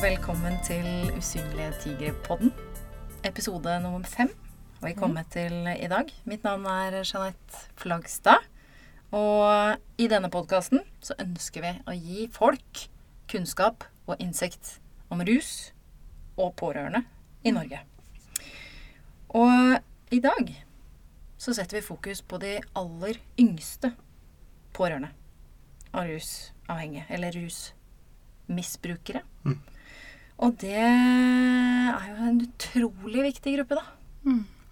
velkommen til Usynlige tigre-podden. Episode nummer fem har vi kommet til i dag. Mitt navn er Jeanette Flagstad. Og i denne podkasten så ønsker vi å gi folk kunnskap og innsikt om rus og pårørende i Norge. Og i dag så setter vi fokus på de aller yngste pårørende av rusavhengige, eller rusmisbrukere. Og det er jo en utrolig viktig gruppe, da.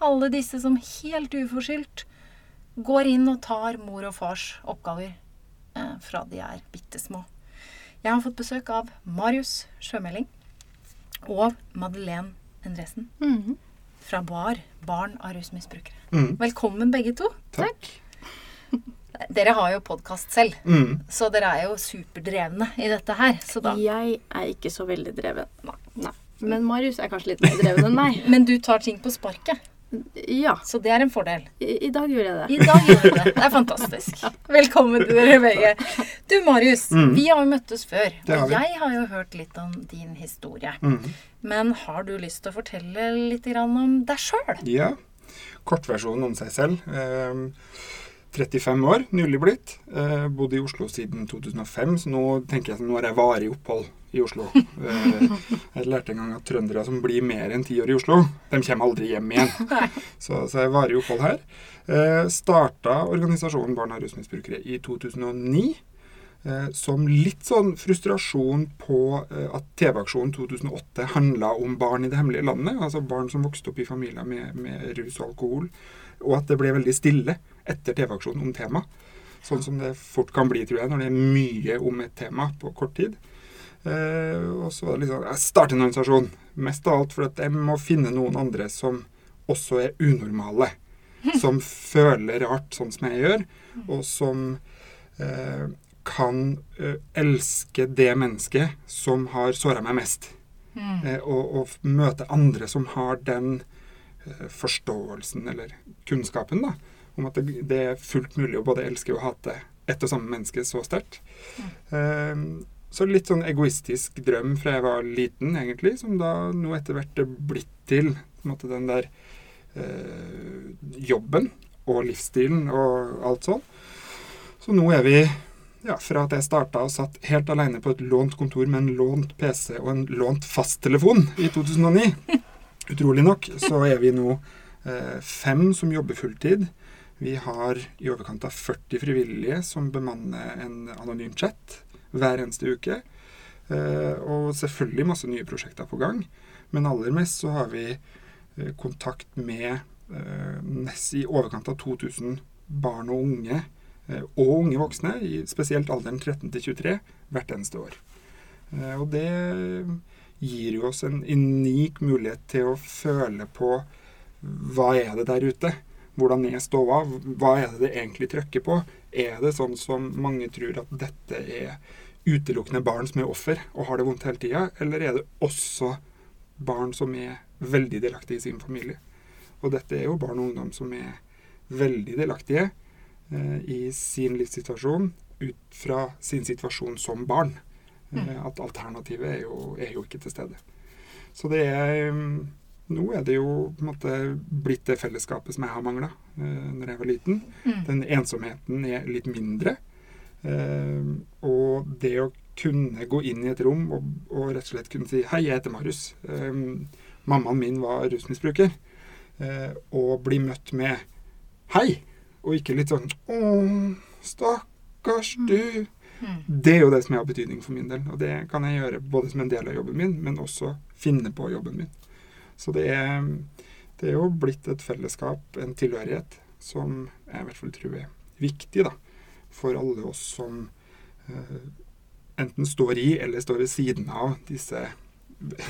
Alle disse som helt uforskyldt går inn og tar mor og fars oppgaver eh, fra de er bitte små. Jeg har fått besøk av Marius Sjømeling og Madeleine Endresen fra BAR, Barn av rusmisbrukere. Mm. Velkommen begge to. Takk. Dere har jo podkast selv, Mm. så dere er jo superdrevne i dette her. Så da. Jeg er ikke så veldig dreven. Nei. Men Marius er kanskje litt mer dreven enn meg. Men du tar ting på sparket, Ja, så det er en fordel. i, i dag gjorde jeg det. I dag gjør du det. Det er fantastisk. Velkommen til dere begge. Du Marius, Mm. vi har jo møttes før. Det har Og jeg har jo hørt litt om din historie. Mm. Men har du lyst til å fortelle litt om deg sjøl? Ja. Kortversjonen om seg selv. Ehm, 35 år, nylig blitt. Eh, bodd i Oslo siden 2005, så nå tenker jeg at nå har jeg varig opphold i Oslo. Eh, jeg lærte en gang at trøndere som blir mer enn ti år i Oslo, de kommer aldri hjem igjen. Så, så jeg varig opphold her. Eh, starta organisasjonen Barn av rusmisbrukere i 2009. Eh, som litt sånn frustrasjon på eh, at TV-aksjonen 2008 handla om barn i det hemmelige landet. Altså barn som vokste opp i familier med, med rus og alkohol. Og at det ble veldig stille etter TV-aksjonen om tema. Sånn som det fort kan bli, tror jeg, når det er mye om et tema på kort tid. Eh, og så var det liksom Jeg starter en organisasjon. Mest av alt for at jeg må finne noen andre som også er unormale. Som føler rart, sånn som jeg gjør, og som eh, kan eh, elske det mennesket som har såra meg mest. Eh, og, og møte andre som har den eh, forståelsen eller kunnskapen da, om at det, det er fullt mulig å både elske og hate ett og samme menneske så sterkt. Eh, så litt sånn egoistisk drøm fra jeg var liten, egentlig, som da nå etter hvert er blitt til måte den der eh, jobben og livsstilen og alt sånn. Så nå er vi ja, fra at jeg starta og satt helt alene på et lånt kontor med en lånt PC og en lånt fasttelefon i 2009, utrolig nok, så er vi nå eh, fem som jobber fulltid. Vi har i overkant av 40 frivillige som bemanner en anonym chat hver eneste uke. Eh, og selvfølgelig masse nye prosjekter på gang. Men aller mest så har vi eh, kontakt med eh, i overkant av 2000 barn og unge og unge voksne, spesielt alderen 13 til 23, hvert eneste år. Og det gir jo oss en unik mulighet til å føle på hva er det der ute? Hvordan er ståa? Hva er det det egentlig trykker på? Er det sånn som mange tror at dette er utelukkende barn som er offer og har det vondt hele tida, eller er det også barn som er veldig delaktige i sin familie? Og dette er jo barn og ungdom som er veldig delaktige eh, i sin livssituasjon ut fra sin situasjon som barn. Eh, at alternativet er jo, er jo ikke til stede. Så det er mm, Nå er det jo på en måte blitt det fellesskapet som jeg har mangla eh, når jeg var liten. Mm. Den ensomheten er litt mindre. Eh, og det å kunne gå inn i et rom og, og rett og slett kunne si 'Hei, jeg heter Marius'. Eh, mammaen min var rusmisbruker. Eh, og bli møtt med 'hei', og ikke litt sånn 'Å, stakkars du'. Mm. Det er jo det som har betydning for min del. Og det kan jeg gjøre både som en del av jobben min, men også finne på jobben min. Så det er, det er jo blitt et fellesskap, en tilhørighet, som jeg i hvert fall tror er viktig da, for alle oss som eh, enten står i eller står ved siden av disse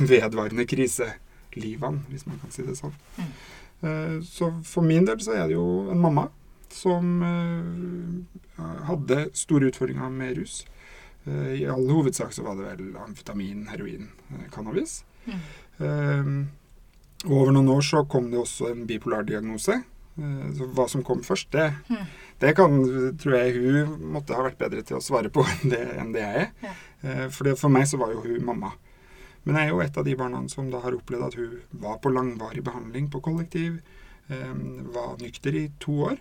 vedvarende kriselivene, hvis man kan si det sånn. Mm. Eh, så for min del så er det jo en mamma som eh, hadde store utfordringer med rus. Eh, I all hovedsak så var det vel amfetamin, heroin, eh, cannabis. Mm. Og over noen år så kom det også en bipolardiagnose. Eh, Så hva som kom først, det, Mm. det kan, tror jeg hun måtte ha vært bedre til å svare på enn det, enn det jeg er. Ja. Eh, For det, for meg så var jo hun mamma. Men jeg er jo et av de barna som da har opplevd at hun var på langvarig behandling på kollektiv, eh, var nykter i to år,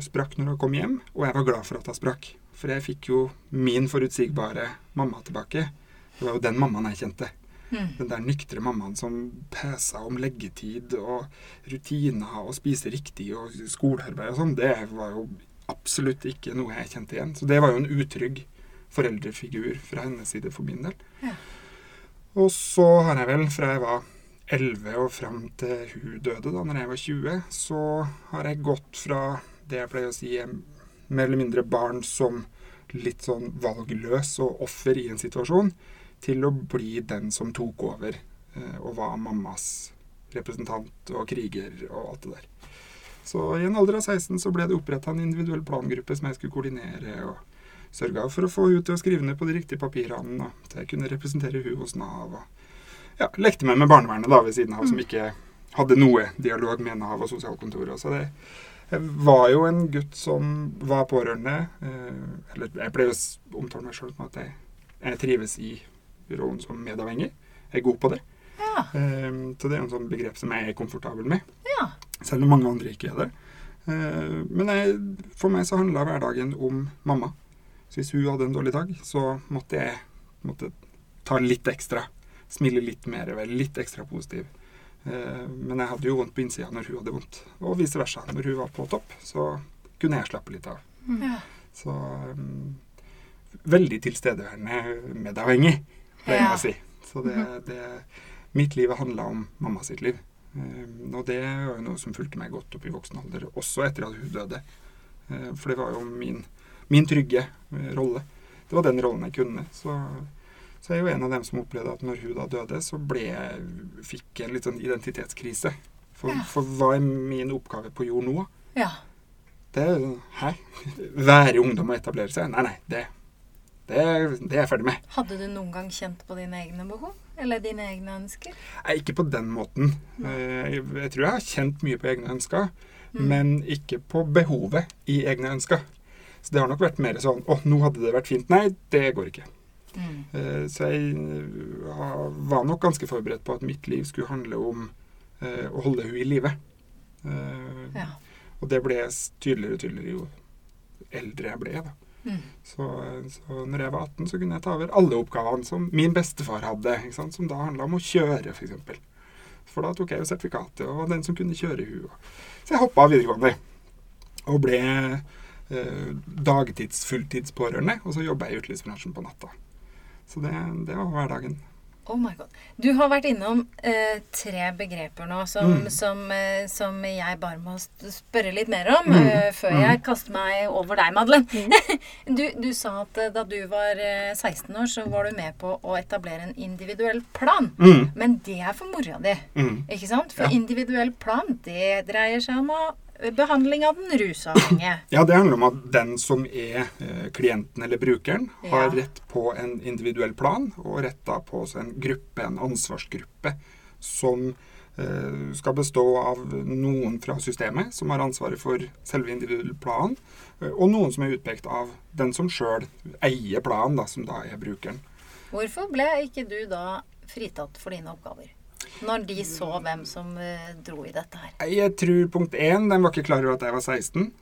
sprakk når hun kom hjem, og jeg var glad for at hun sprakk. For jeg fikk jo min forutsigbare mamma tilbake. Det var jo den mammaen jeg kjente. Mm. Den der nyktre mammaen som pesa om leggetid og rutiner og spise riktig og skolearbeid og sånn, det var jo absolutt ikke noe jeg kjente igjen. Så det var jo en utrygg foreldrefigur fra hennes side for min del. Ja. Og så har jeg vel, fra jeg var 11 og fram til hun døde, da når jeg var 20, så har jeg gått fra det jeg pleier å si er mer eller mindre barn som litt sånn valgløs og offer i en situasjon, til å bli den som tok over eh, og var mammas representant og kriger og alt det der. Så i en alder av 16 så ble det oppretta en individuell plangruppe som jeg skulle koordinere, og sørga for å få henne til å skrive ned på de riktige papirene, til jeg kunne representere hun hos Nav. og ja, lekte meg med barnevernet da ved siden av, som ikke hadde noe dialog med Nav og sosialkontoret. Så det jeg var jo en gutt som var pårørende. Eh, eller jeg pleier å s- omtale meg sjøl som at jeg, jeg trives i rollen som medavhengig. Jeg er god på det. Ja. Eh, så det er en sånn begrep som jeg er komfortabel med. ja. Selv om mange andre ikke er det. Eh, men jeg, for meg så handla hverdagen om mamma. Så hvis hun hadde en dårlig dag, så måtte jeg måtte ta litt ekstra. Smile litt mer, være litt ekstra positiv. Eh, men jeg hadde jo vondt på innsida når hun hadde vondt. Og vice versa. Når hun var på topp, så kunne jeg slappe litt av. ja. Så um, veldig tilstedeværende medavhengig, pleier jeg Ja. å si. Så det, det Mitt liv handla om mamma sitt liv. Um, og det var jo noe som fulgte meg godt opp i voksen alder, også etter at hun døde. Uh, for det var jo min, min trygge uh, rolle. Det var den rollen jeg kunne. Så, så jeg er jo en av dem som opplevde at når hun da døde, så ble jeg, fikk jeg en litt sånn identitetskrise. For, Ja. for hva er min oppgave på jord nå? ja. Det er Hæ? Være ungdom og etablere seg? Nei, nei. Det, det, det er jeg ferdig med. Hadde du noen gang kjent på dine egne behov? Eller dine egne ønsker? Nei, ikke på den måten. Eh, Jeg, jeg tror jeg har kjent mye på egne ønsker, Mm. men ikke på behovet i egne ønsker. Så det har nok vært mer sånn Å, nå hadde det vært fint. Nei, det går ikke. Mm. Eh, Så jeg eh, var nok ganske forberedt på at mitt liv skulle handle om å holde henne i live. Ja. Og det ble tydeligere og tydeligere jo eldre jeg ble. da. Så, så når jeg var 18, så kunne jeg ta over alle oppgavene som min bestefar hadde, som da handla om å kjøre, f.eks. For, eksempel. for da tok jeg jo sertifikatet og var den som kunne kjøre hun. Så jeg hoppa av videregående og ble eh, dagtids-, fulltidspårørende, og så jobba jeg i utelivsbransjen på natta. Så det, det var hverdagen. Oh my god. Du har vært innom eh, tre begreper nå som, Mm. som, eh, som jeg bare må spørre litt mer om Mm. eh, før Mm. jeg kaster meg over deg, Madeleine. du, du sa at eh, da du var eh, 16 år, så var du med på å etablere en individuell plan. Mm. Men det er for mora di, Mm. ikke sant? For Ja. individuell plan, det dreier seg om å- behandling av den rusavhengige. Ja, det handler om at den som er eh, klienten eller brukeren, har Ja. rett på en individuell plan, og rett da på en gruppe, en ansvarsgruppe, som eh, skal bestå av noen fra systemet, som har ansvaret for selve individuell plan, eh, og noen som er utpekt av den som sjøl eier planen, da, som da er brukeren. Hvorfor ble ikke du da fritatt for dine oppgaver? Når de så hvem som eh, dro i dette her. Jeg tror punkt én, den var ikke klar over at jeg var 16.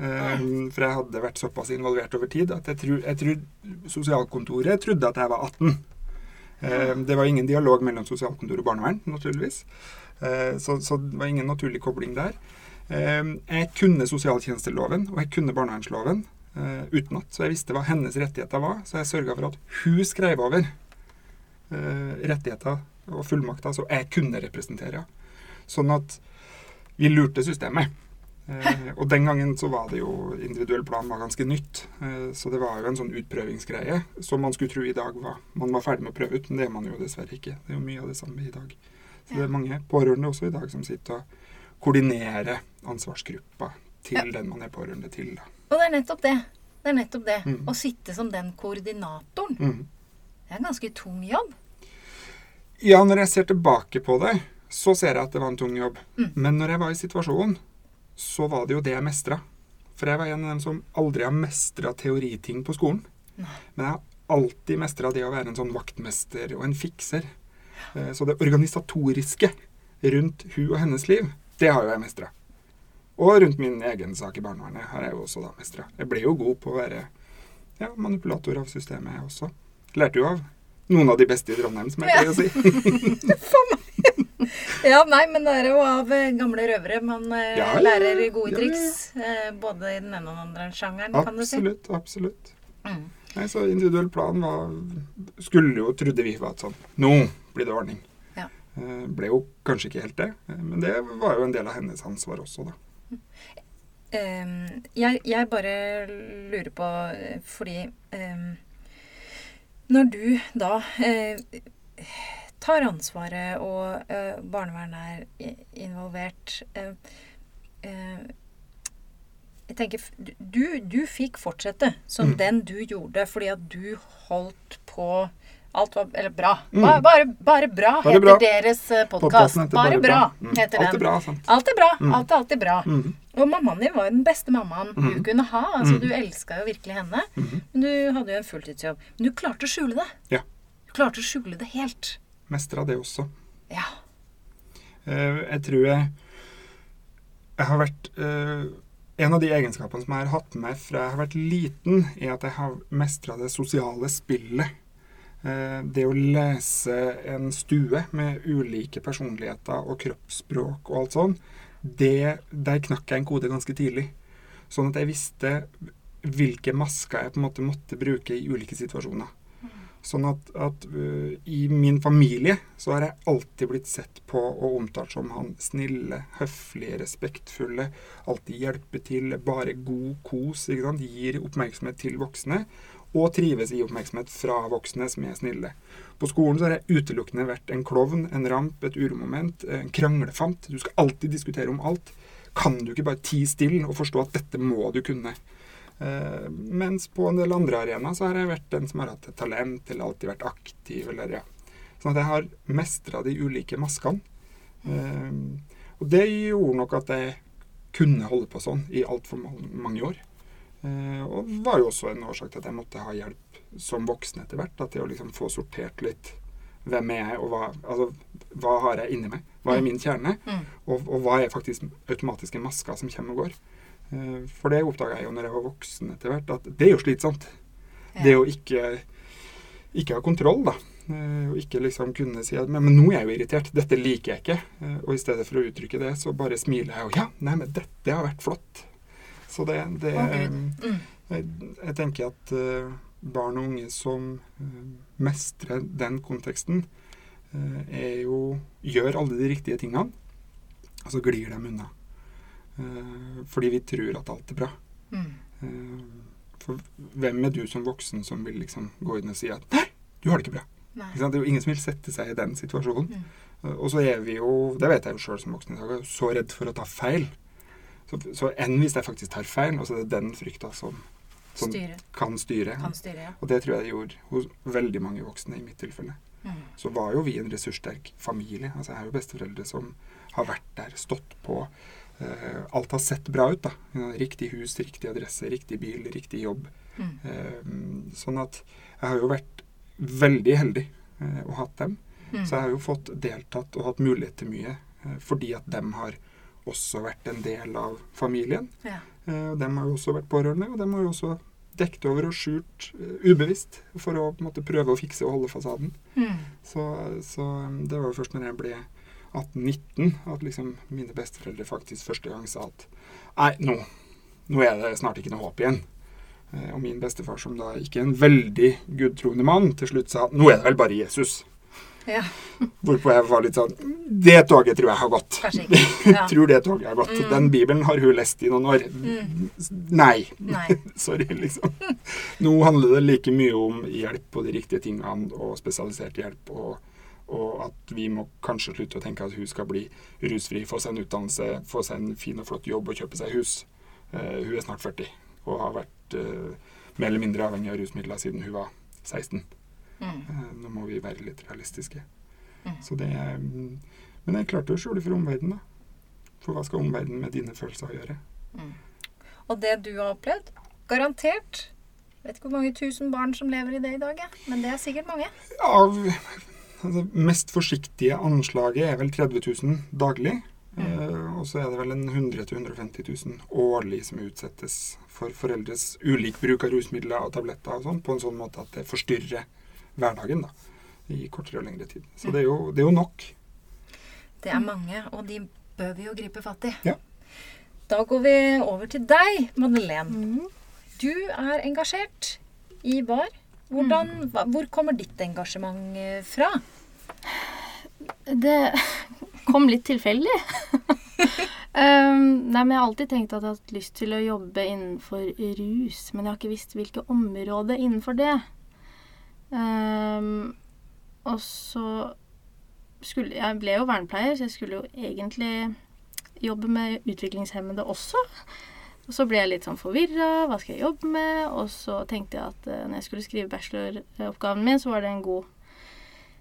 Eh, for jeg hadde vært såpass involvert over tid at jeg tror, jeg tror sosialkontoret trodde at jeg var 18. Eh, det var ingen dialog mellom sosialkontor og barnevern, naturligvis. Uh, så, så det var ingen naturlig kobling der. Eh, jeg kunne sosialtjenesteloven, og jeg kunne barnevernsloven uh, utenat, så jeg visste hva hennes rettigheter var. Så jeg sørga for at hun skrev over rettigheter og fullmakter som jeg kunne representere. Sånn at vi lurte systemet. Eh, og den gangen så var det jo individuell plan var ganske nytt. Eh, så det var jo en sånn utprøvingsgreie som man skulle tro i dag var man var ferdig med å prøve ut, men det er man jo dessverre ikke. Det er jo mye av det samme i dag. Så det er mange pårørende også i dag som sitter og koordinerer ansvarsgruppa til Ja. den man er pårørende til. Da. Og det er nettopp det. Det er nettopp det. Mm. Å sitte som den koordinatoren. Mm. Det er en ganske tung jobb. Ja, når jeg ser tilbake på det, så ser jeg at det var en tung jobb. Mm. Men når jeg var i situasjonen, så var det jo det jeg mestra. For jeg var en av dem som aldri har mestra teoriting på skolen. Nei. Men jeg har alltid mestra det å være en sånn vaktmester og en fikser. Eh, så det organisatoriske rundt hun og hennes liv, det har jo jeg mestra. Og rundt min egen sak i barnevernet har jeg jo også da mestra. Jeg ble jo god på å være ja, manipulator av systemet, jeg også. Lærte jo av noen av de beste i Trondheim, som jeg pleier å si. Ja, nei, men det er jo av eh, gamle røvere man eh, Ja, ja, lærer gode ja, ja. triks. Eh, både i den ene og den andre sjangeren, kan du si. Absolutt, absolutt. Mm. Nei, så individuell plan var Skulle jo, trodde vi var sånn Nå blir det ordning. Ja. Ble jo kanskje ikke helt det, men det var jo en del av hennes ansvar også, da. Um, jeg, jeg bare lurer på, fordi ehm, Når du da eh, tar ansvaret, og eh, barnevernet er involvert eh, eh, Jeg tenker du, du fikk fortsette som Mm. den du gjorde, fordi at du holdt på Alt var Eller bra. Mm. Bare, bare, bare bra Bare heter bra. deres podkast. Podcasten Bare, bra, Mm. heter Alt er bra, sant. Alt er bra. Mm. Alt er alltid bra. Mhm. Og mammaen din var jo den beste mammaen du Mhm. kunne ha. Altså, mm. Du elska jo virkelig henne. Mm. Men du hadde jo en fulltidsjobb. Men du klarte å skjule det. Ja. Du klarte å skjule det helt. Mestra det også. Ja. Uh, Jeg tror jeg Jeg har vært uh, En av de egenskapene som jeg har hatt med meg fra jeg har vært liten, er at jeg har mestra det sosiale spillet. Eh, Det å lese en stue med ulike personligheter og kroppsspråk og alt sånn, det, der knakk jeg en kode ganske tidlig. Sånn at jeg visste hvilke masker jeg på en måte måtte bruke i ulike situasjoner. Sånn at, at uh, i min familie så har jeg alltid blitt sett på og omtalt som han snille, høflige, respektfulle. Alltid hjelpe til, bare god kos. ikke sant? Gir oppmerksomhet til voksne. Og trives i oppmerksomhet fra voksne som er snille. På skolen så har jeg utelukkende vært en klovn, en ramp, et uromoment, en kranglefant. Du skal alltid diskutere om alt. Kan du ikke bare tie stille og forstå at dette må du kunne? Uh, mens på en del andre arenaer så har jeg vært den som har hatt et talent, eller alltid vært aktiv, eller ja. Sånn at jeg har mestra de ulike maskene. Uh, og det gjorde nok at jeg kunne holde på sånn i altfor mange år. Eh, og var jo også en årsak til at jeg måtte ha hjelp som voksen etter hvert. da, Til å liksom få sortert litt hvem er jeg, og hva, altså, hva har jeg inni meg? Hva er min kjerne? Mm. Og, og hva er faktisk automatiske masker som kommer og går? Eh, For det oppdaga jeg jo når jeg var voksen etter hvert, at det er jo slitsomt. Det å ikke, ikke ha kontroll, da. Eh, Og ikke liksom kunne si at men, men nå er jeg jo irritert, dette liker jeg ikke. Og i stedet for å uttrykke det, så bare smiler jeg og ja, nei, men dette har vært flott. Så det, det okay. Mm. jeg, jeg tenker at eh, barn og unge som eh, mestrer den konteksten, eh, er jo gjør alle de riktige tingene, og så glir de unna. Eh, fordi vi tror at alt er bra. Mm. Eh, for hvem er du som voksen som vil liksom gå inn og si at Nei, du har det ikke bra. Ikke? Det er jo ingen som vil sette seg i den situasjonen. Mm. Eh, Og så er vi jo, det vet jeg jo sjøl som voksen i dag, så redd for å ta feil. Så, så enn hvis jeg faktisk tar feil, og så er det den frykta som, som Styre. kan styre. Kan styre, ja. Og det tror jeg det gjorde hos veldig mange voksne i mitt tilfelle. Mm. Så var jo vi en ressurssterk familie. Altså Jeg har jo besteforeldre som har vært der, stått på. Uh, alt har sett bra ut. da. Riktig hus, riktig adresse, riktig bil, riktig jobb. Mm. Uh, sånn at jeg har jo vært veldig heldig uh, og hatt dem. Mm. Så jeg har jo fått deltatt og hatt mulighet til mye eh, fordi at dem har også vært en del av familien. Ja. Eh, og dem har jo også vært pårørende, og dem har jo også dekt over og skjult eh, ubevisst for å på en måte prøve å fikse og holde fasaden. Mm. Så, så um, det var jo først når jeg ble 18-19 at liksom mine besteforeldre faktisk første gang sa at nei, nå, nå er det snart ikke noe håp igjen. Eh, og min bestefar, som da ikke er en veldig gudtroende mann, til slutt sa nå er det vel bare Jesus. Ja. Hvorpå jeg var litt sånn Det toget tror jeg har gått. Ja. tror det toget har gått. Mm. Den bibelen har hun lest i noen år. Mm. Nei. Nei. Sorry, liksom. Nå handler det like mye om hjelp på de riktige tingene og spesialisert hjelp. Og, og at vi må kanskje slutte å tenke at hun skal bli rusfri, få seg en utdannelse, få seg en fin og flott jobb og kjøpe seg hus. Uh, hun er snart 40 og har vært uh, mer eller mindre avhengig av rusmidler siden hun var 16. Mm. Eh, nå må vi være litt realistiske. Mm. Så det er, mm, men jeg klarte å skjule for omverdenen, da. For hva skal omverdenen med dine følelser gjøre? Mm. Og det du har opplevd, garantert vet ikke hvor mange tusen barn som lever i det i dag, ja. men det er sikkert mange. Av altså, mest forsiktige anslaget er vel 30 000 daglig. Eh, og så er det vel en 100 000-150 000 årlig som utsettes for foreldres ulik bruk av rusmidler og tabletter og sånn, på en sånn måte at det forstyrrer hverdagen da, i kortere og lengre tid. Så det er jo, det er jo nok. Det er mange, og de bør vi jo gripe fatt i. Ja. Da går vi over til deg, Madeleine. Mm. Du er engasjert i bar. Hvordan, hva, hvor kommer ditt engasjement eh, fra? Det kom litt tilfeldig. um, nei, men Jeg har alltid tenkt at jeg har hatt lyst til å jobbe innenfor rus, men jeg har ikke visst hvilke områder innenfor det. Um, og så skulle Jeg ble jo vernepleier, så jeg skulle jo egentlig jobbe med utviklingshemmede også. Og så ble jeg litt sånn forvirra. Hva skal jeg jobbe med? Og så tenkte jeg at uh, når jeg skulle skrive bacheloroppgaven min, så var det en god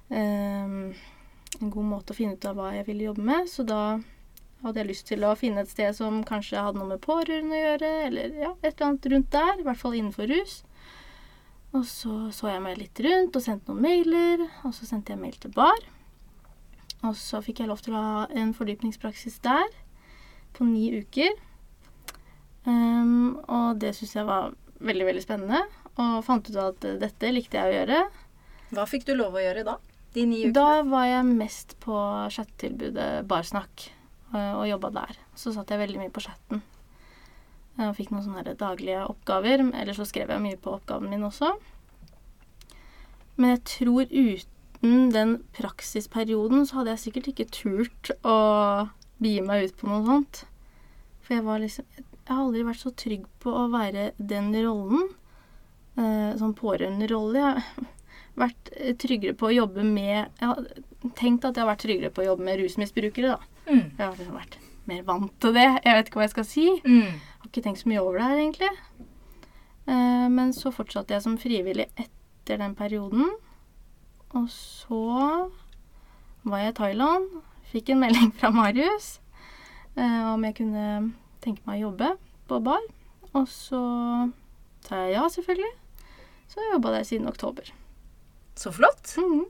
um, en god måte å finne ut av hva jeg ville jobbe med. Så da hadde jeg lyst til å finne et sted som kanskje hadde noe med pårørende å gjøre, eller ja, et eller annet rundt der. I hvert fall innenfor rus. Og så så jeg meg litt rundt og sendte noen mailer. Og så sendte jeg mail til BAR. Og så fikk jeg lov til å ha en fordypningspraksis der på ni uker. Um, og det syns jeg var veldig, veldig spennende. Og fant ut at eh, dette likte jeg å gjøre. Hva fikk du lov å gjøre da? De ni ukene? Da var jeg mest på chattetilbudet Barsnakk øh, og jobba der. Så satt jeg veldig mye på chatten. Jeg fikk noen sånne daglige oppgaver. Eller så skrev jeg mye på oppgaven min også. Men jeg tror uten den praksisperioden så hadde jeg sikkert ikke turt å begi meg ut på noe sånt. For jeg var liksom Jeg har aldri vært så trygg på å være den rollen. Eh, sånn pårørenderolle. Jeg har vært tryggere på å jobbe med Jeg har tenkt at jeg har vært tryggere på å jobbe med rusmisbrukere, da. Mm. Jeg har liksom vært mer vant til det. Jeg vet ikke hva jeg skal si. Mm. Har ikke tenkt så mye over det her, egentlig. Eh, men så fortsatte jeg som frivillig etter den perioden. Og så var jeg i Thailand. Fikk en melding fra Marius eh, om jeg kunne tenke meg å jobbe på bar. Og så sa jeg ja, selvfølgelig. Så jeg jobba der siden oktober. Så flott. Mhm.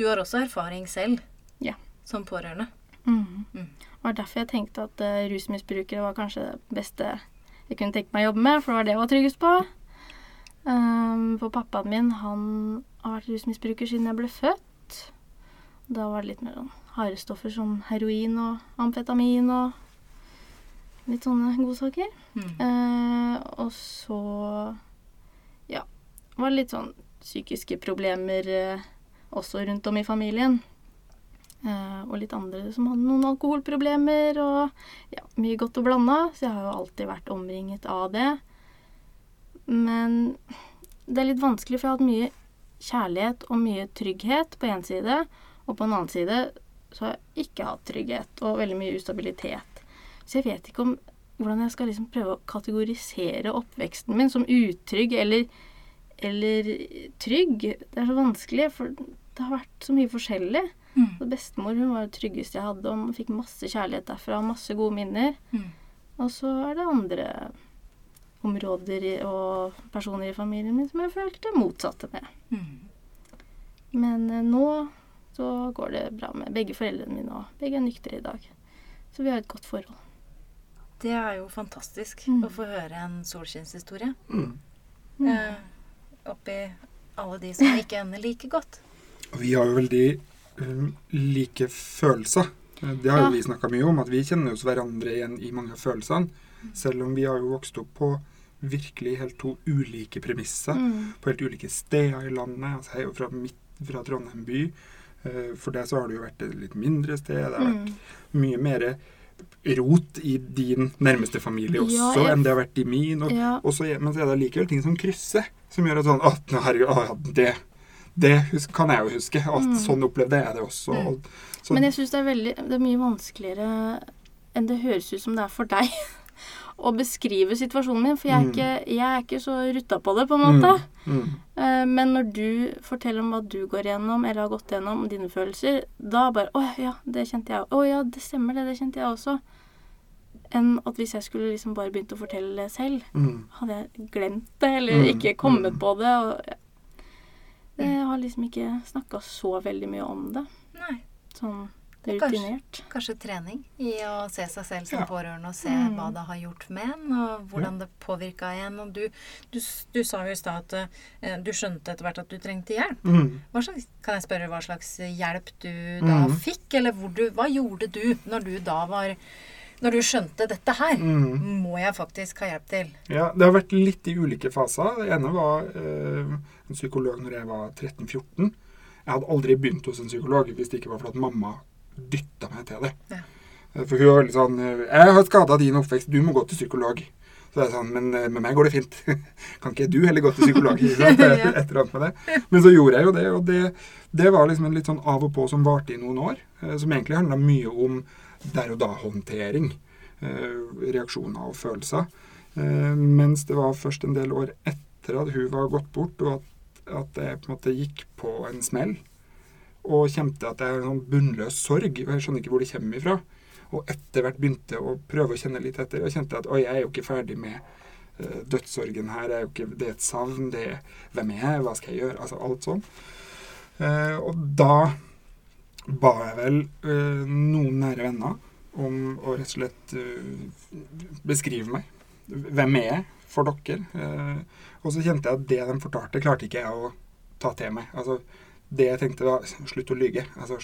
Du har også erfaring selv Ja. som pårørende. Mm. Det var derfor jeg tenkte at uh, rusmisbrukere var kanskje det beste jeg kunne tenke meg å jobbe med, for det var det jeg var tryggest på. Um, for pappaen min, han har vært rusmisbruker siden jeg ble født. Da var det litt mer sånn harde stoffer som heroin og amfetamin og litt sånne godsaker. Mm. Uh, og så ja, var det litt sånn psykiske problemer uh, også rundt om i familien. Eh, og litt andre som hadde noen alkoholproblemer og ja, mye godt og blanda. Så jeg har jo alltid vært omringet av det. Men det er litt vanskelig, for jeg har hatt mye kjærlighet og mye trygghet på én side, og på en annen side så har jeg ikke hatt trygghet og veldig mye ustabilitet. Så jeg vet ikke om hvordan jeg skal liksom prøve å kategorisere oppveksten min som utrygg eller, eller trygg. Det er så vanskelig, for det har vært så mye forskjellig. Mm. Bestemor hun var det tryggeste jeg hadde, og fikk masse kjærlighet derfra. Masse gode minner. Mm. Og så er det andre områder og personer i familien min som jeg følte motsatte med. Mm. Men eh, nå så går det bra med begge foreldrene mine, og begge er nyktre i dag. Så vi har et godt forhold. Det er jo fantastisk Mm. å få høre en solskinnshistorie. Mm. Eh, oppi alle de som ikke ender like godt. Vi har jo veldig like følelser. Eh, Det har jo Ja. vi snakka mye om, at vi kjenner oss hverandre igjen i mange av følelsene. Selv om vi har jo vokst opp på virkelig helt to ulike premisser. Mm. På helt ulike steder i landet. Altså, jeg er jo fra, midt, fra Trondheim by. Eh, For deg så har det jo vært et litt mindre sted. Det har vært Mm. mye mer rot i din nærmeste familie også Ja, jeg- enn det har vært i min. Og, Ja. og så men så er det likevel ting som krysser, som gjør at sånn Å, nå, herregud, å, ja, det, det kan jeg jo huske. At Mm. sånn opplevde jeg det også. Mm. Så, Men jeg syns det Det er mye vanskeligere enn det høres ut som det er for deg å beskrive situasjonen min, for jeg er Mm. ikke, jeg er ikke så rutta på det, på en måte. mm, mm, Eh, Men når du forteller om hva du går gjennom, eller har gått gjennom, dine følelser, da bare Å ja, det kjente jeg òg. Å ja, det stemmer det. Det kjente jeg også. enn at hvis jeg skulle liksom bare begynt å fortelle det selv, Mm. hadde jeg glemt det, eller Mm, ikke kommet mm. på det. Og jeg har liksom ikke snakka så veldig mye om det. Nei. Sånn Det er rutinert. Kanskje trening i å se seg selv som Ja. pårørende og se Mm. hva det har gjort med en, og hvordan det påvirka en. Og du, du, du sa jo i stad at eh, du skjønte etter hvert at du trengte hjelp. Mm. Slags, kan jeg spørre hva slags hjelp du da mm. fikk? Eller hvor du, hva gjorde du når du da var Når du skjønte dette her? Mm. Må jeg faktisk ha hjelp til? Ja, det har vært litt i ulike faser. Det ene var eh, en psykolog når jeg var 13-14. Jeg hadde aldri begynt hos en psykolog hvis det ikke var for at mamma dytta meg til det. Ja. Eh, For hun var veldig sånn eh, 'Jeg har skada din oppvekst, du må gå til psykolog'. Så jeg sa sånn, Men eh, med meg går det fint. kan ikke du heller gå til psykolog? Et eller annet med det. Men så gjorde jeg jo det, og det, det var liksom en litt sånn av og på som varte i noen år. Som egentlig handla mye om der og da-håndtering. eh, Reaksjoner og følelser. Mens det var først en del år etter at hun var gått bort, og at, at jeg på en måte gikk på en smell. Og kjente at jeg har en sånn bunnløs sorg, og jeg skjønner ikke hvor det kommer ifra. Og etter hvert begynte å prøve å kjenne litt etter, og kjente at oi, jeg er jo ikke ferdig med eh, dødssorgen her. Er jo ikke, det er et savn. Det er hvem er jeg, hva skal jeg gjøre? Altså alt sånn. Eh, og da ba jeg vel eh, noen nære venner om å rett og slett eh, beskrive meg. Hvem er jeg for dere? Eh, og så kjente jeg at det de fortalte, klarte ikke jeg å ta til meg. Altså, det jeg tenkte var slutt å lyge. Altså,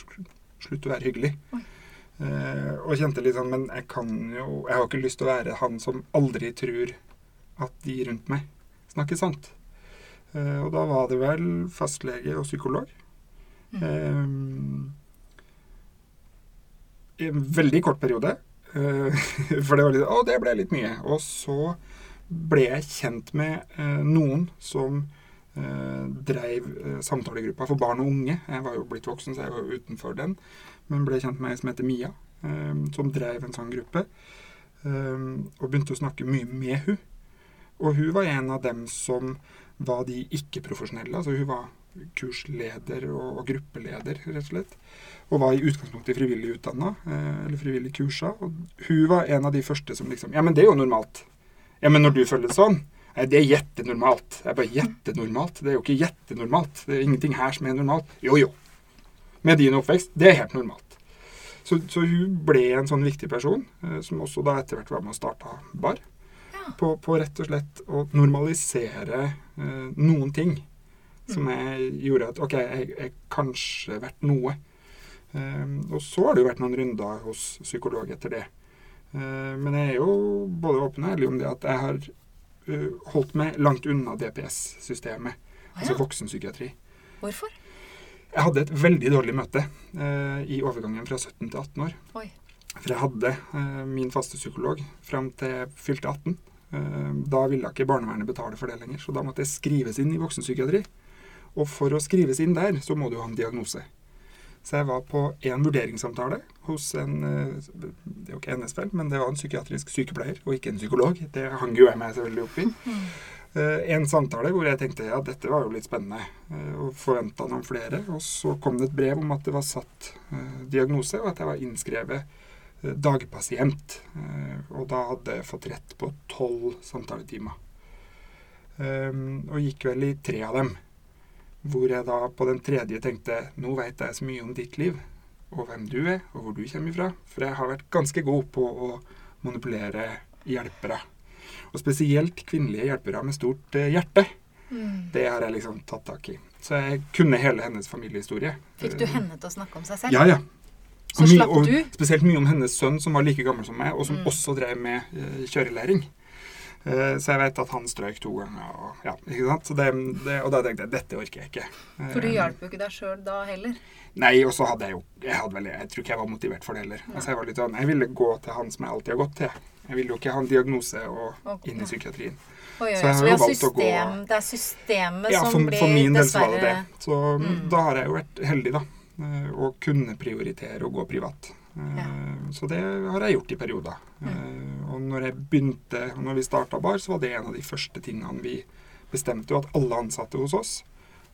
slutt å være hyggelig. Oi. Eh, og kjente litt sånn Men jeg kan jo Jeg har ikke lyst til å være han som aldri tror at de rundt meg snakker sant. Eh, og da var det vel fastlege og psykolog. Eh, I en veldig kort periode. Eh, for det var litt Å, det ble litt mye. Og så ble jeg kjent med eh, noen som eh, dreiv samtalegruppa for barn og unge. Jeg var jo blitt voksen, så jeg var jo utenfor den. Men ble kjent med ei som heter Mia, som dreiv en sånn gruppe. Og begynte å snakke mye med hun. Og hun var en av dem som var de ikke-profesjonelle. Altså hun var kursleder og, og gruppeleder, rett og slett. Og var i utgangspunktet frivillig utdanna, eh, eller frivillig kursa. Og hun var en av de første som liksom Ja, men det er jo normalt. Ja, men når du føler det sånn Nei, det er gjettenormalt. Det er bare gjettenormalt. Det er jo ikke gjettenormalt. Det er ingenting her som er normalt. Jo, jo. Med din oppvekst, det er helt normalt. Så, så hun ble en sånn viktig person, eh, som også da etter hvert var med å starte bar. På, på rett og slett å normalisere eh, noen ting som jeg gjorde at OK, jeg er kanskje verdt noe. Um, og så har det jo vært noen runder hos psykolog etter det. Uh, men jeg er jo både åpen og ærlig om det at jeg har uh, holdt meg langt unna DPS-systemet, Å altså voksenpsykiatri. Hvorfor? Jeg hadde et veldig dårlig møte uh, i overgangen fra 17 til 18 år. Oi. For jeg hadde uh, min faste psykolog fram til jeg fylte 18. Uh, da ville ikke barnevernet betale for det lenger, så da måtte jeg skrives inn i voksenpsykiatri. Og for å skrives inn der, så må du ha en diagnose. Så jeg var på en vurderingssamtale hos en eh, Det er jo ikke NSFL, men det var en psykiatrisk sykepleier, og ikke en psykolog. Det hang jo jeg meg selvfølgelig opp i. Mm. En samtale hvor jeg tenkte ja, dette var jo litt spennende, eh, og forventa noen flere. Og så kom det et brev om at det var satt eh, diagnose, og at jeg var innskrevet eh, dagpasient. Eh, Og da hadde jeg fått rett på tolv samtaletimer. Og gikk vel i tre av dem. Hvor jeg da på den tredje tenkte nå veit jeg så mye om ditt liv, og hvem du er, og hvor du kommer ifra. For jeg har vært ganske god på å manipulere hjelpere. Og spesielt kvinnelige hjelpere med stort eh, hjerte. Mm. Det har jeg liksom tatt tak i. Så jeg kunne hele hennes familiehistorie. Fikk du henne til å snakke om seg selv? Ja, ja. Så Og mye- og? Spesielt mye om hennes sønn, som var like gammel som meg, og som Mm. også drev med eh, kjørelæring. Eh, så jeg vet at han strøyk to ganger. Og, ja, ikke sant? Så det, det, og da tenkte jeg dette orker jeg ikke. Eh, For du hjalp jo ikke deg sjøl da heller. Nei, og så hadde jeg jo jeg, hadde vel, jeg tror ikke jeg var motivert for det heller. Altså, jeg var litt sånn, jeg ville gå til han som jeg alltid har gått til. Jeg ville jo ikke ha en diagnose og okay. inn i psykiatrien. Oi, oi, Så jeg har jo er, system, å gå- det er systemet Ja, som blir for min del så var det dessverre det. Så Mm. da har jeg jo vært heldig, da. eh, Å kunne prioritere å gå privat. Eh, Ja. Så det har jeg gjort i perioder. Mm. Og når jeg begynte, og når vi starta bar, så var det en av de første tingene vi bestemte jo at alle ansatte hos oss,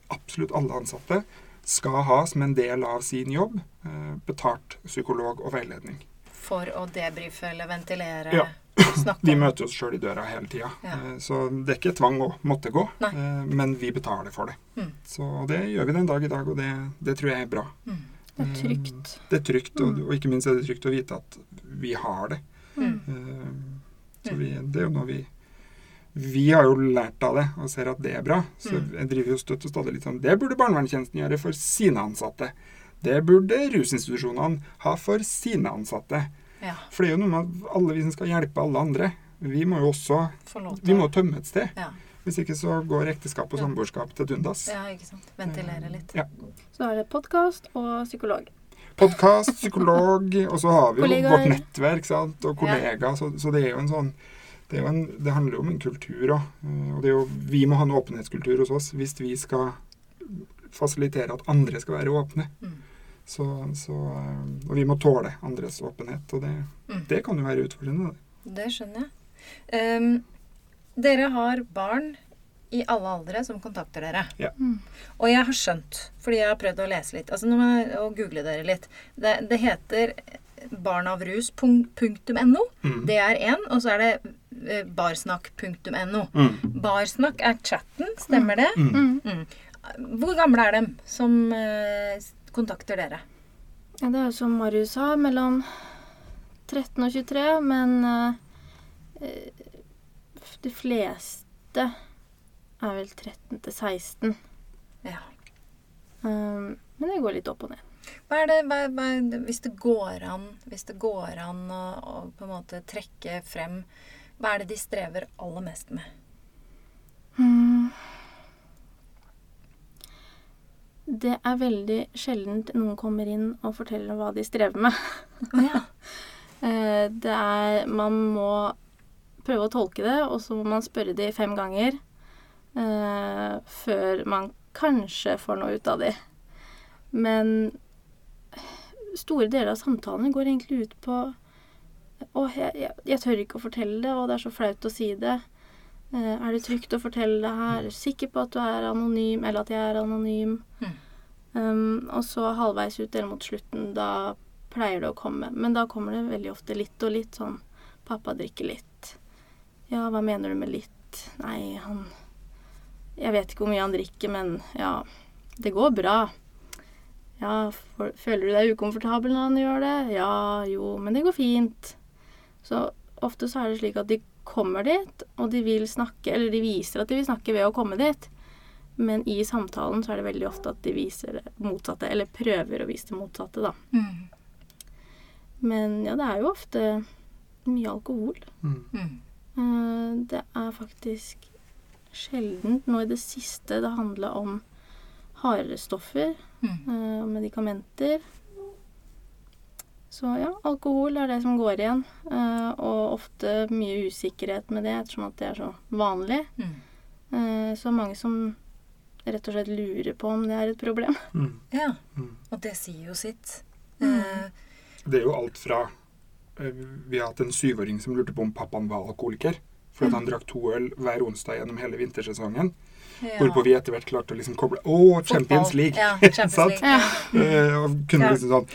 absolutt alle ansatte, skal ha som en del av sin jobb eh, betalt psykolog og veiledning. For å debrife eller ventilere? Ja. Snakke Vi møter oss sjøl i døra hele tida. Ja. Eh, Så det er ikke tvang å måtte gå, Nei. eh, men vi betaler for det. Mm. Så det gjør vi den dag i dag, og det, det tror jeg er bra. Mm. Det er trygt. Det er trygt, og, Mm. og ikke minst er det trygt å vite at vi har det. Mm. Eh, Så vi, det er jo noe vi Vi har jo lært av det og ser at det er bra. Så Mm. jeg driver jo støtt og stadig litt sånn Det burde barnevernstjenesten gjøre for sine ansatte. Det burde rusinstitusjonene ha for sine ansatte. Ja. For det er jo noe med at alle vi som skal hjelpe alle andre, vi må jo også Vi må tømme et sted. ja. Hvis ikke så går ekteskap og Ja. samboerskap til dundas. ja, ikke sant. Ventilere litt. Ja. Så er det podkast og psykolog. Podkast, psykolog, og så har vi jo Kollegaer. vårt nettverk sant? og kollegaer. Så, så det er jo en sånn det, er jo en, det handler jo om en kultur òg. Og det er jo, vi må ha en åpenhetskultur hos oss hvis vi skal fasilitere at andre skal være åpne. Mm. Så, så, eh, og vi må tåle andres åpenhet. Og det, Mm. det kan jo være utfordrende. det. Det skjønner jeg. Um, dere har barn i alle aldre som kontakter dere. Ja. Mm. Og jeg har skjønt, fordi jeg har prøvd å lese litt, altså nå må jeg google dere litt. Det, det heter barnavrus.no. Mm. Det er én, og så er det eh, barsnakk.no. Mm. Barsnakk er chatten, stemmer det? Mm. Mm. Mm. Hvor gamle er de som eh, kontakter dere? Ja, det er jo som Marius sa, mellom 13 og 23, men eh, de fleste er vel 13 til 16. Ja. Um, men det går litt opp og ned. Hva er det, hva, hva, hvis det går an, det går an å, å på en måte trekke frem Hva er det de strever aller mest med? Mm. Det er veldig sjeldent noen kommer inn og forteller hva de strever med. Oh, ja. Eh, Det er Man må prøve å tolke det, og så må man spørre de fem ganger eh, før man kanskje får noe ut av de. Men store deler av samtalene går egentlig ut på Å, jeg, jeg, jeg tør ikke å fortelle det, og det er så flaut å si det. Eh, er det trygt å fortelle det her? Er du sikker på at du er anonym, eller at jeg er anonym? Mm. Um, og så halvveis ut eller mot slutten, da pleier det å komme. Men da kommer det veldig ofte litt og litt sånn Pappa drikker litt. Ja, hva mener du med litt? Nei, han Jeg vet ikke hvor mye han drikker, men ja, det går bra. Ja, for, føler du deg ukomfortabel når han gjør det? Ja, jo, men det går fint. Så ofte så er det slik at de kommer dit, og de vil snakke, eller de viser at de vil snakke ved å komme dit. Men i samtalen så er det veldig ofte at de viser det motsatte, eller prøver å vise det motsatte, da. Mm. Men ja, det er jo ofte mye alkohol. Mm. Eh, Det er faktisk sjeldent nå i det siste det handla om hardere stoffer Mm. eh, medikamenter. Så ja, alkohol er det som går igjen. eh, Og ofte mye usikkerhet med det, ettersom at det er så vanlig. Mm. Eh, Så mange som rett og slett lurer på om det er et problem. Mm. Ja. Mm. Og det sier jo sitt. Mm. Eh, Det er jo alt fra Vi har hatt en syvåring som lurte på om pappaen var alkoholiker. For at han drakk to øl hver onsdag gjennom hele vintersesongen. ja. Hvorpå vi etter hvert klarte å liksom koble Å, Champions League! Ja, Champions League. Ja. uh, og kunne Ja. liksom sånn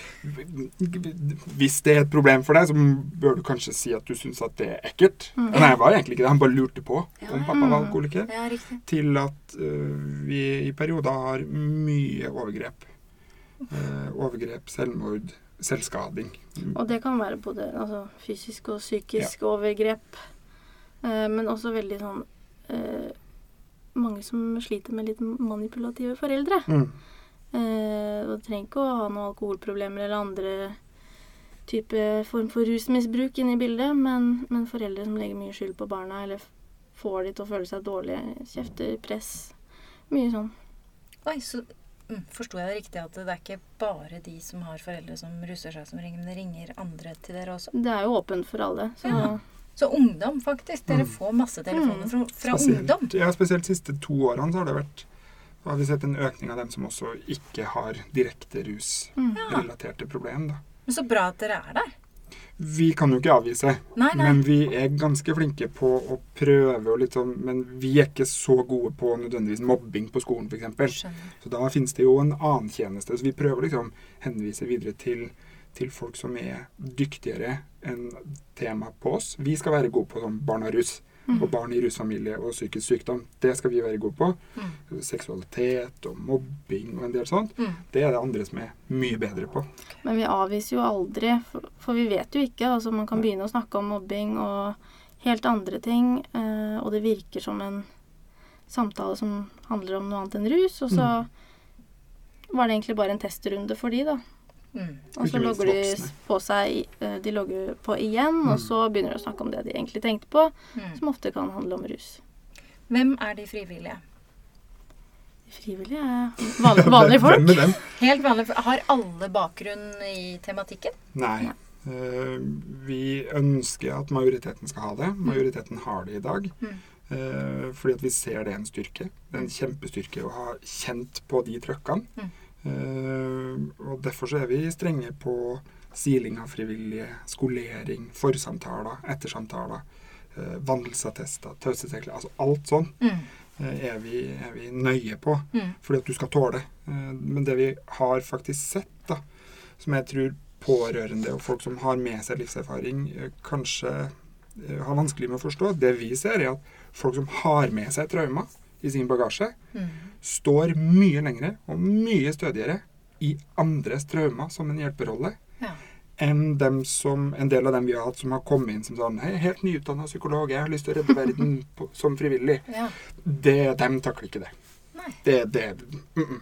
Hvis det er et problem for deg, så bør du kanskje si at du syns at det er ekkelt. Mm. Nei, det var egentlig ikke det. Han bare lurte på om pappa var alkoholiker. ja. Til at uh, vi i perioder har mye overgrep. Uh, overgrep, selvmord, selvskading. Og det kan være både altså, fysisk og psykisk overgrep. Eh, men også veldig sånn eh, Mange som sliter med litt manipulative foreldre. Mm. Eh, og trenger ikke å ha noen alkoholproblemer eller andre type form for rusmisbruk inne i bildet, men, men foreldre som legger mye skyld på barna, eller får de til å føle seg dårlige, kjefter, press. Mye sånn. Oi, så mm, Forsto jeg det riktig at det er ikke bare de som har foreldre som ruser seg, som ringer, men det ringer andre til dere også? Det er jo åpent for alle. Så Ja. Så ungdom, faktisk. Dere Mm. får masse telefoner fra, fra Spesielt- ungdom. Ja, spesielt de siste to årene så har det vært så har vi sett en økning av dem som også ikke har direkte mm. rusrelaterte mm. problemer. Men så bra at dere er der. Vi kan jo ikke avvise, Nei, nei. men vi er ganske flinke på å prøve og sånn Men vi er ikke så gode på nødvendigvis mobbing på skolen, f.eks. Så da finnes det jo en annen tjeneste. Så vi prøver liksom henvise videre til til folk som er dyktigere enn tema på oss. Vi skal være gode på sånn barn og rus. Mm. Og barn i rusfamilie og psykisk sykdom. Det skal vi være gode på. Mm. Seksualitet og mobbing og en del sånt. Mm. Det er det andre som er mye bedre på. Men vi avviser jo aldri, for, for vi vet jo ikke. Altså man kan begynne å snakke om mobbing og helt andre ting, eh, og det virker som en samtale som handler om noe annet enn rus, og så var det egentlig bare en testrunde for de, da. Mm. Og så logger de på seg eh, De logger på igjen, Mm. og så begynner de å snakke om det de egentlig tenkte på, Mm. som ofte kan handle om rus. Hvem er de frivillige? De frivillige er vanlige, vanlige folk. Hvem er dem? Helt vanlig. Har alle bakgrunn i tematikken? Nei. Eh, vi ønsker at majoriteten skal ha det. Majoriteten har det i dag. Mm. Uh, fordi at vi ser det er en styrke. Det er en kjempestyrke å ha kjent på de trøkkene. Mm. Eh, og derfor så er vi strenge på siling av frivillige, skolering, forsamtaler, ettersamtaler, uh, vandelsattester, taushetsregler, Altså alt sånn Mm. eh, er, vi, er vi nøye på. Mm. Fordi at du skal tåle. Eh, Men det vi har faktisk sett, da, som jeg tror pårørende og folk som har med seg livserfaring, eh, kanskje eh, har vanskelig med å forstå, det vi ser, er at folk som har med seg traumer i sin bagasje, Mm. står mye lengre og mye stødigere i andres traumer som en hjelperolle Ja. enn dem som, en del av dem vi har hatt som har kommet inn som sånn Hei, helt nyutdanna psykolog, jeg har lyst til å redde verden på, som frivillig. ja. Det, dem takler ikke det. Nei. Det, det, mm -mm.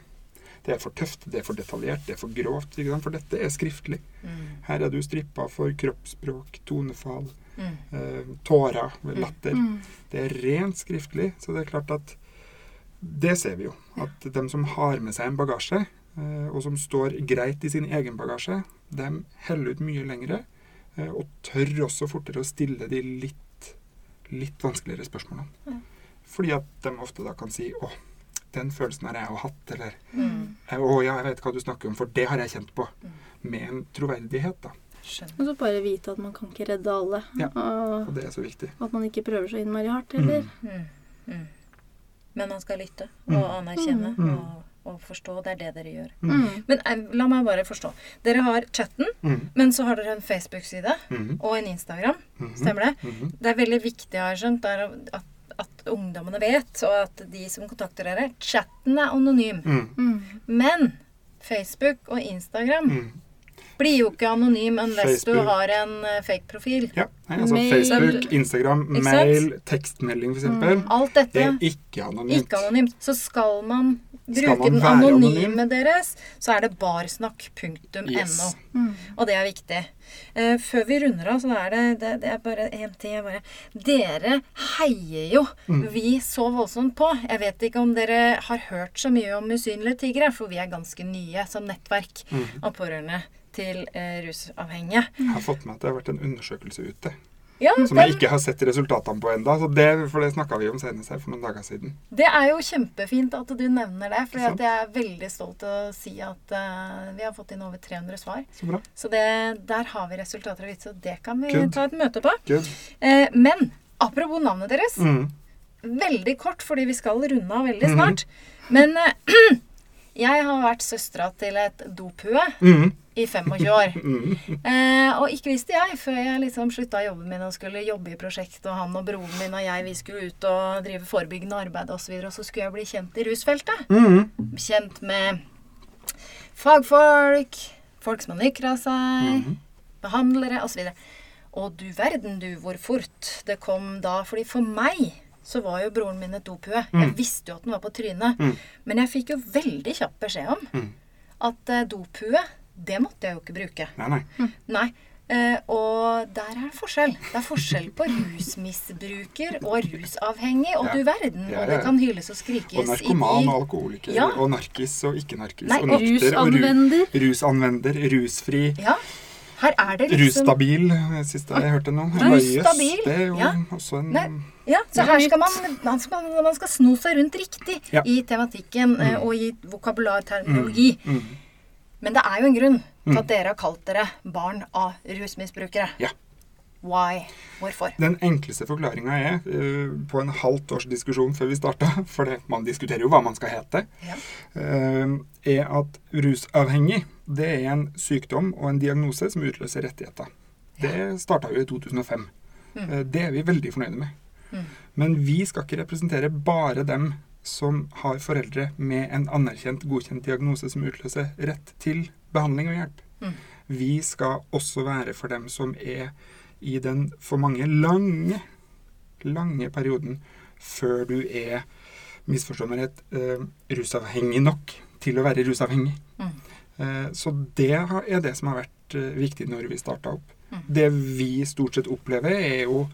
det er for tøft, det er for detaljert, det er for grovt. For dette er skriftlig. Mm. Her er du strippa for kroppsspråk, tonefall, Mm. eh, tårer, latter. Mm. Det er rent skriftlig, så det er klart at Det ser vi jo. At dem som har med seg en bagasje, eh, og som står greit i sin egen bagasje, de heller ut mye lengre, eh, og tør også fortere å stille de litt, litt vanskeligere spørsmålene. Ja. Fordi at de ofte da kan si 'Å, den følelsen har jeg jo hatt', eller Mm. «Eh, 'Å ja, jeg vet hva du snakker om, for det har jeg kjent på'. Mm. Med en troverdighet, da. Skjønner. Og så bare vite at man kan ikke redde alle. Ja. Og Og det er så viktig. at man ikke prøver så innmari hardt heller. Mm. Mm. Men man skal lytte Mm. og anerkjenne Mm. og, og forstå. Det er det dere gjør. Mm. Men eh, la meg bare forstå. Dere har chatten, Mm. men så har dere en Facebook-side og en Instagram. Stemmer det? Det er veldig viktig, har jeg skjønt, at, at ungdommene vet, og at de som kontakter dere Chatten er anonym. Mm. Mm. Men Facebook og Instagram Mm. Blir jo ikke anonym unless du har en eh, fake profil. Ja. Nei, altså Mail. Facebook, Instagram, Exakt. mail, tekstmelding f.eks. Mm. Alt Det dette er ikke anonymt. ikke anonymt. Så skal man Skal bruke man den anonyme anonym? deres, så er det barsnakk.no. Yes. Mm. Og det er viktig. Uh, før vi runder av, så er det, det, det er bare én ting. jeg Bare, dere heier jo Mm. vi så voldsomt på. Jeg vet ikke om dere har hørt så mye om usynlige tigre, for vi er ganske nye som nettverk Mm. av pårørende til eh, rusavhengige. Jeg har fått med at det har vært en undersøkelse ute Ja, som jeg ikke har sett resultatene på ennå. For det snakka vi om senest her for noen dager siden. det er jo kjempefint at du nevner det, for jeg er veldig stolt til å si at uh, vi har fått inn over 300 svar. Så bra. Så det, der har vi resultater å vise, så det kan vi Good. ta et møte på. Eh, men apropos navnet deres. Mm. Veldig kort, fordi vi skal runde av veldig Mhm. snart. Men uh, jeg har vært søstera til et dophue Mm. I 25 år. Mm. Eh, og ikke visste jeg, før jeg liksom slutta jobben min og skulle jobbe i prosjekt, og han og broren min og jeg vi skulle ut og drive forebyggende arbeid osv., og, så videre, og så skulle jeg bli kjent i rusfeltet. Mm. Kjent med fagfolk, folk som har nykra seg, mm. behandlere osv. Og du verden du hvor fort det kom da. fordi for meg så var jo broren min et dophue. Jeg Mm. visste jo at den var på trynet. Mm. Men jeg fikk jo veldig kjapp beskjed om Mm. at eh, dophue, det måtte jeg jo ikke bruke. Nei, nei. Nei. Uh, og der er det forskjell. Det er forskjell på rusmisbruker og rusavhengig, og Ja. du verden. Ja, Og det kan hyles og skrikes Og narkoman og alkoholiker Ja. og narkis og ikke-narkis. Og nakter og ru Rusanvender. rusfri. Ja. Her er det liksom Russtabil, siste jeg hørte noe. Russtabil, Det er jo ja. også en Nei. Ja, så er her skal man, man, skal, man skal sno seg rundt riktig Ja. i tematikken eh, Mm. og i vokabularterminologi. Mm. Men det er jo en grunn til Mm. at dere har kalt dere barn av rusmisbrukere. Ja. Why? Hvorfor? Den enkleste forklaringa er, uh, på en halvt års diskusjon før vi starta, for det, man diskuterer jo hva man skal hete, Ja. uh, er at rusavhengig det er en sykdom og en diagnose som utløser rettigheter. Det starta jo i 2005. Mm. Uh, Det er vi veldig fornøyde med. Mm. Men vi skal ikke representere bare dem som har foreldre med en anerkjent, godkjent diagnose som utløser rett til behandling og hjelp. Mm. Vi skal også være for dem som er i den for mange lange, lange perioden før du er, misforstå meg rett, eh, rusavhengig nok til å være rusavhengig. Mm. Eh, så det er det som har vært eh, viktig når vi starta opp. Mm. Det vi stort sett opplever, er jo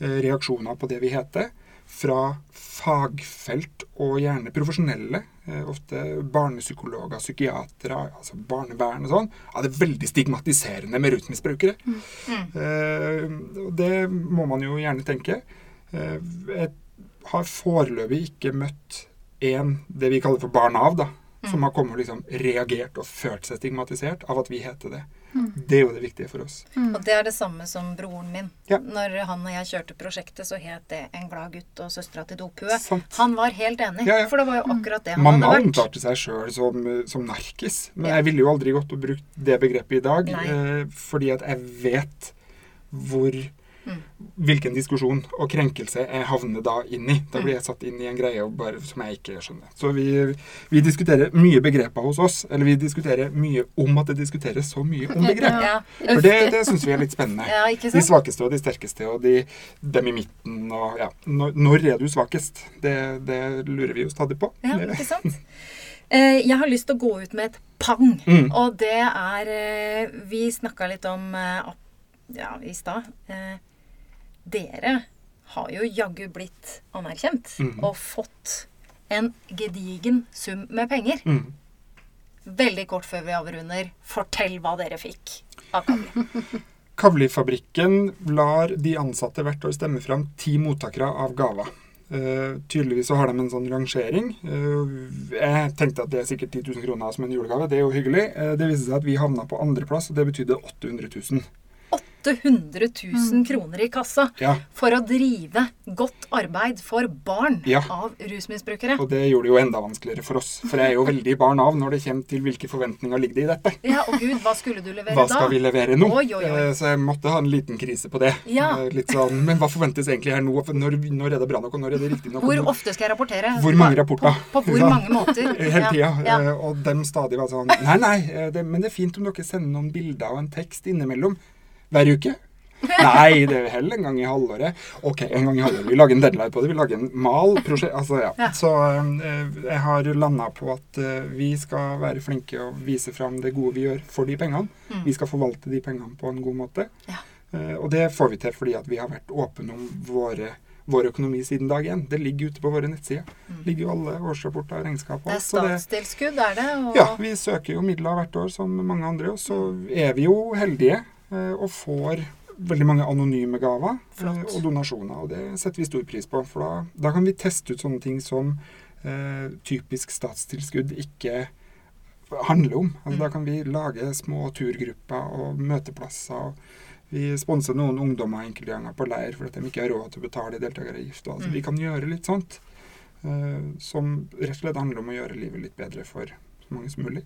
eh, reaksjoner på det vi heter, fra fagfelt og gjerne profesjonelle. eh, Ofte barnepsykologer, psykiatere, altså barnevern og sånn. er det veldig stigmatiserende med rusmisbrukere. Mm. Eh, det må man jo gjerne tenke. Eh, jeg har foreløpig ikke møtt en, det vi kaller for barn av, da, som har kommet og liksom reagert og følt seg stigmatisert av at vi heter det. Det er jo det viktige for oss. Og det er det samme som broren min. Ja. Når han og jeg kjørte prosjektet, så het det 'En glad gutt og søstera til dopue'. Han var helt enig, Ja, ja. for det var jo akkurat det han Mamma hadde vært. omtalte seg sjøl som, som narkis, men Ja. jeg ville jo aldri gått og brukt det begrepet i dag, eh, fordi at jeg vet hvor Mm. Hvilken diskusjon og krenkelse jeg havner da inn i. Da blir jeg satt inn i en greie og bare, som jeg ikke skjønner. Så vi, vi diskuterer mye begreper hos oss. Eller vi diskuterer mye om at det diskuteres så mye om begrep. Ja, For det, det syns vi er litt spennende. ja De svakeste og de sterkeste og de, dem i midten og ja. Når, når er du svakest? Det, det lurer vi jo stadig på. Ja, ikke sant? Eh, Jeg har lyst til å gå ut med et pang. Mm. Og det er eh, Vi snakka litt om eh, ja, i stad. Dere har jo jaggu blitt anerkjent mm. og fått en gedigen sum med penger. Mm. Veldig kort før vi avrunder, fortell hva dere fikk av Kavli. Kavlifabrikken lar de ansatte hvert år stemme fram ti mottakere av gaver. Uh, tydeligvis så har de en sånn rangering. Uh, jeg tenkte at det er sikkert 10 000 kroner som en julegave. Det er jo hyggelig. Uh, det viste seg at vi havna på andreplass, og det betydde 800 000. 800 000 kroner i kassa Ja, for å drive godt arbeid for barn Ja. av rusmisbrukere. og det gjorde det jo enda vanskeligere for oss. For jeg er jo veldig barn av når det kommer til hvilke forventninger ligger det i dette. Ja, og gud, hva skulle du levere Hva da? skal vi levere nå? Oi, oi, oi. Eh, Så jeg måtte ha en liten krise på det. Ja. Eh, Litt sånn, Men hva forventes egentlig her nå? Når, når er det bra nok, og når er det riktig nok? Hvor ofte skal jeg rapportere? Hvor mange rapporter? På, på hvor mange måter? Hele tida. Eh, Og dem stadig var sånn Nei, nei, det, men det er fint om dere sender noen bilder og en tekst innimellom. Hver uke? Nei, det er heller en gang i halvåret. Ok, en gang i halvåret. Vi lager en deadline på det. Vi lager en mal. Prosjekt, altså, ja. Ja. Så eh, jeg har landa på at eh, vi skal være flinke og vise fram det gode vi gjør for de pengene. Mm. Vi skal forvalte de pengene på en god måte. Ja. Eh, og det får vi til fordi at vi har vært åpne om våre, vår økonomi siden dag én. Det ligger ute på våre nettsider. Mm. ligger jo alle årsrapporter og regnskap og Det er statstilskudd, er det? Og, ja, vi søker jo midler hvert år som mange andre, og så er vi jo heldige og får veldig mange anonyme gaver eh, Flott. og donasjoner, og det setter vi stor pris på. For da, da kan vi teste ut sånne ting som eh, typisk statstilskudd ikke handler om. Altså, Mm. Da kan vi lage små turgrupper og møteplasser. og vi sponser noen ungdommer enkelte ganger på leir fordi de ikke har råd til å betale deltakeravgift. Altså, Mm. Vi kan gjøre litt sånt eh, som rett og slett handler om å gjøre livet litt bedre for så mange som mulig.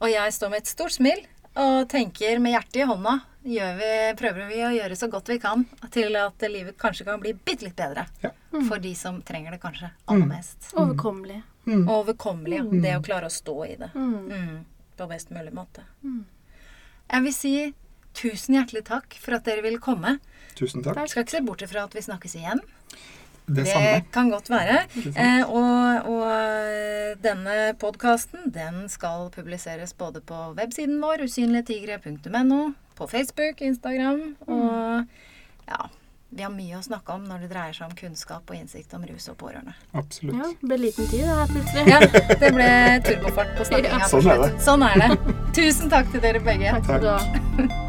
og jeg står med et stort smil og tenker med hjertet i hånda gjør vi, prøver vi å gjøre så godt vi kan til at livet kanskje kan bli bitte litt bedre. Ja. For de som trenger det kanskje aller Mm. mest. Overkommelig. Mm. Overkommelig. ja. Mm. Det å klare å stå i det. Mm. Mm. På best mulig måte. Mm. Jeg vil si tusen hjertelig takk for at dere ville komme. Tusen takk. Jeg skal ikke se bort ifra at vi snakkes igjen. Det, Det kan godt være. Eh, og, og denne podkasten den skal publiseres både på websiden vår, usynligtigre.no, på Facebook, Instagram og ja, vi har mye å snakke om når det dreier seg om kunnskap og innsikt om rus og pårørende. Absolutt. Ja, det ble liten tid det her plutselig. Ja, det ble turbofart på snakkinga. Ja. Sånn er slutt. Sånn er det. Tusen takk til dere begge. Takk skal du ha.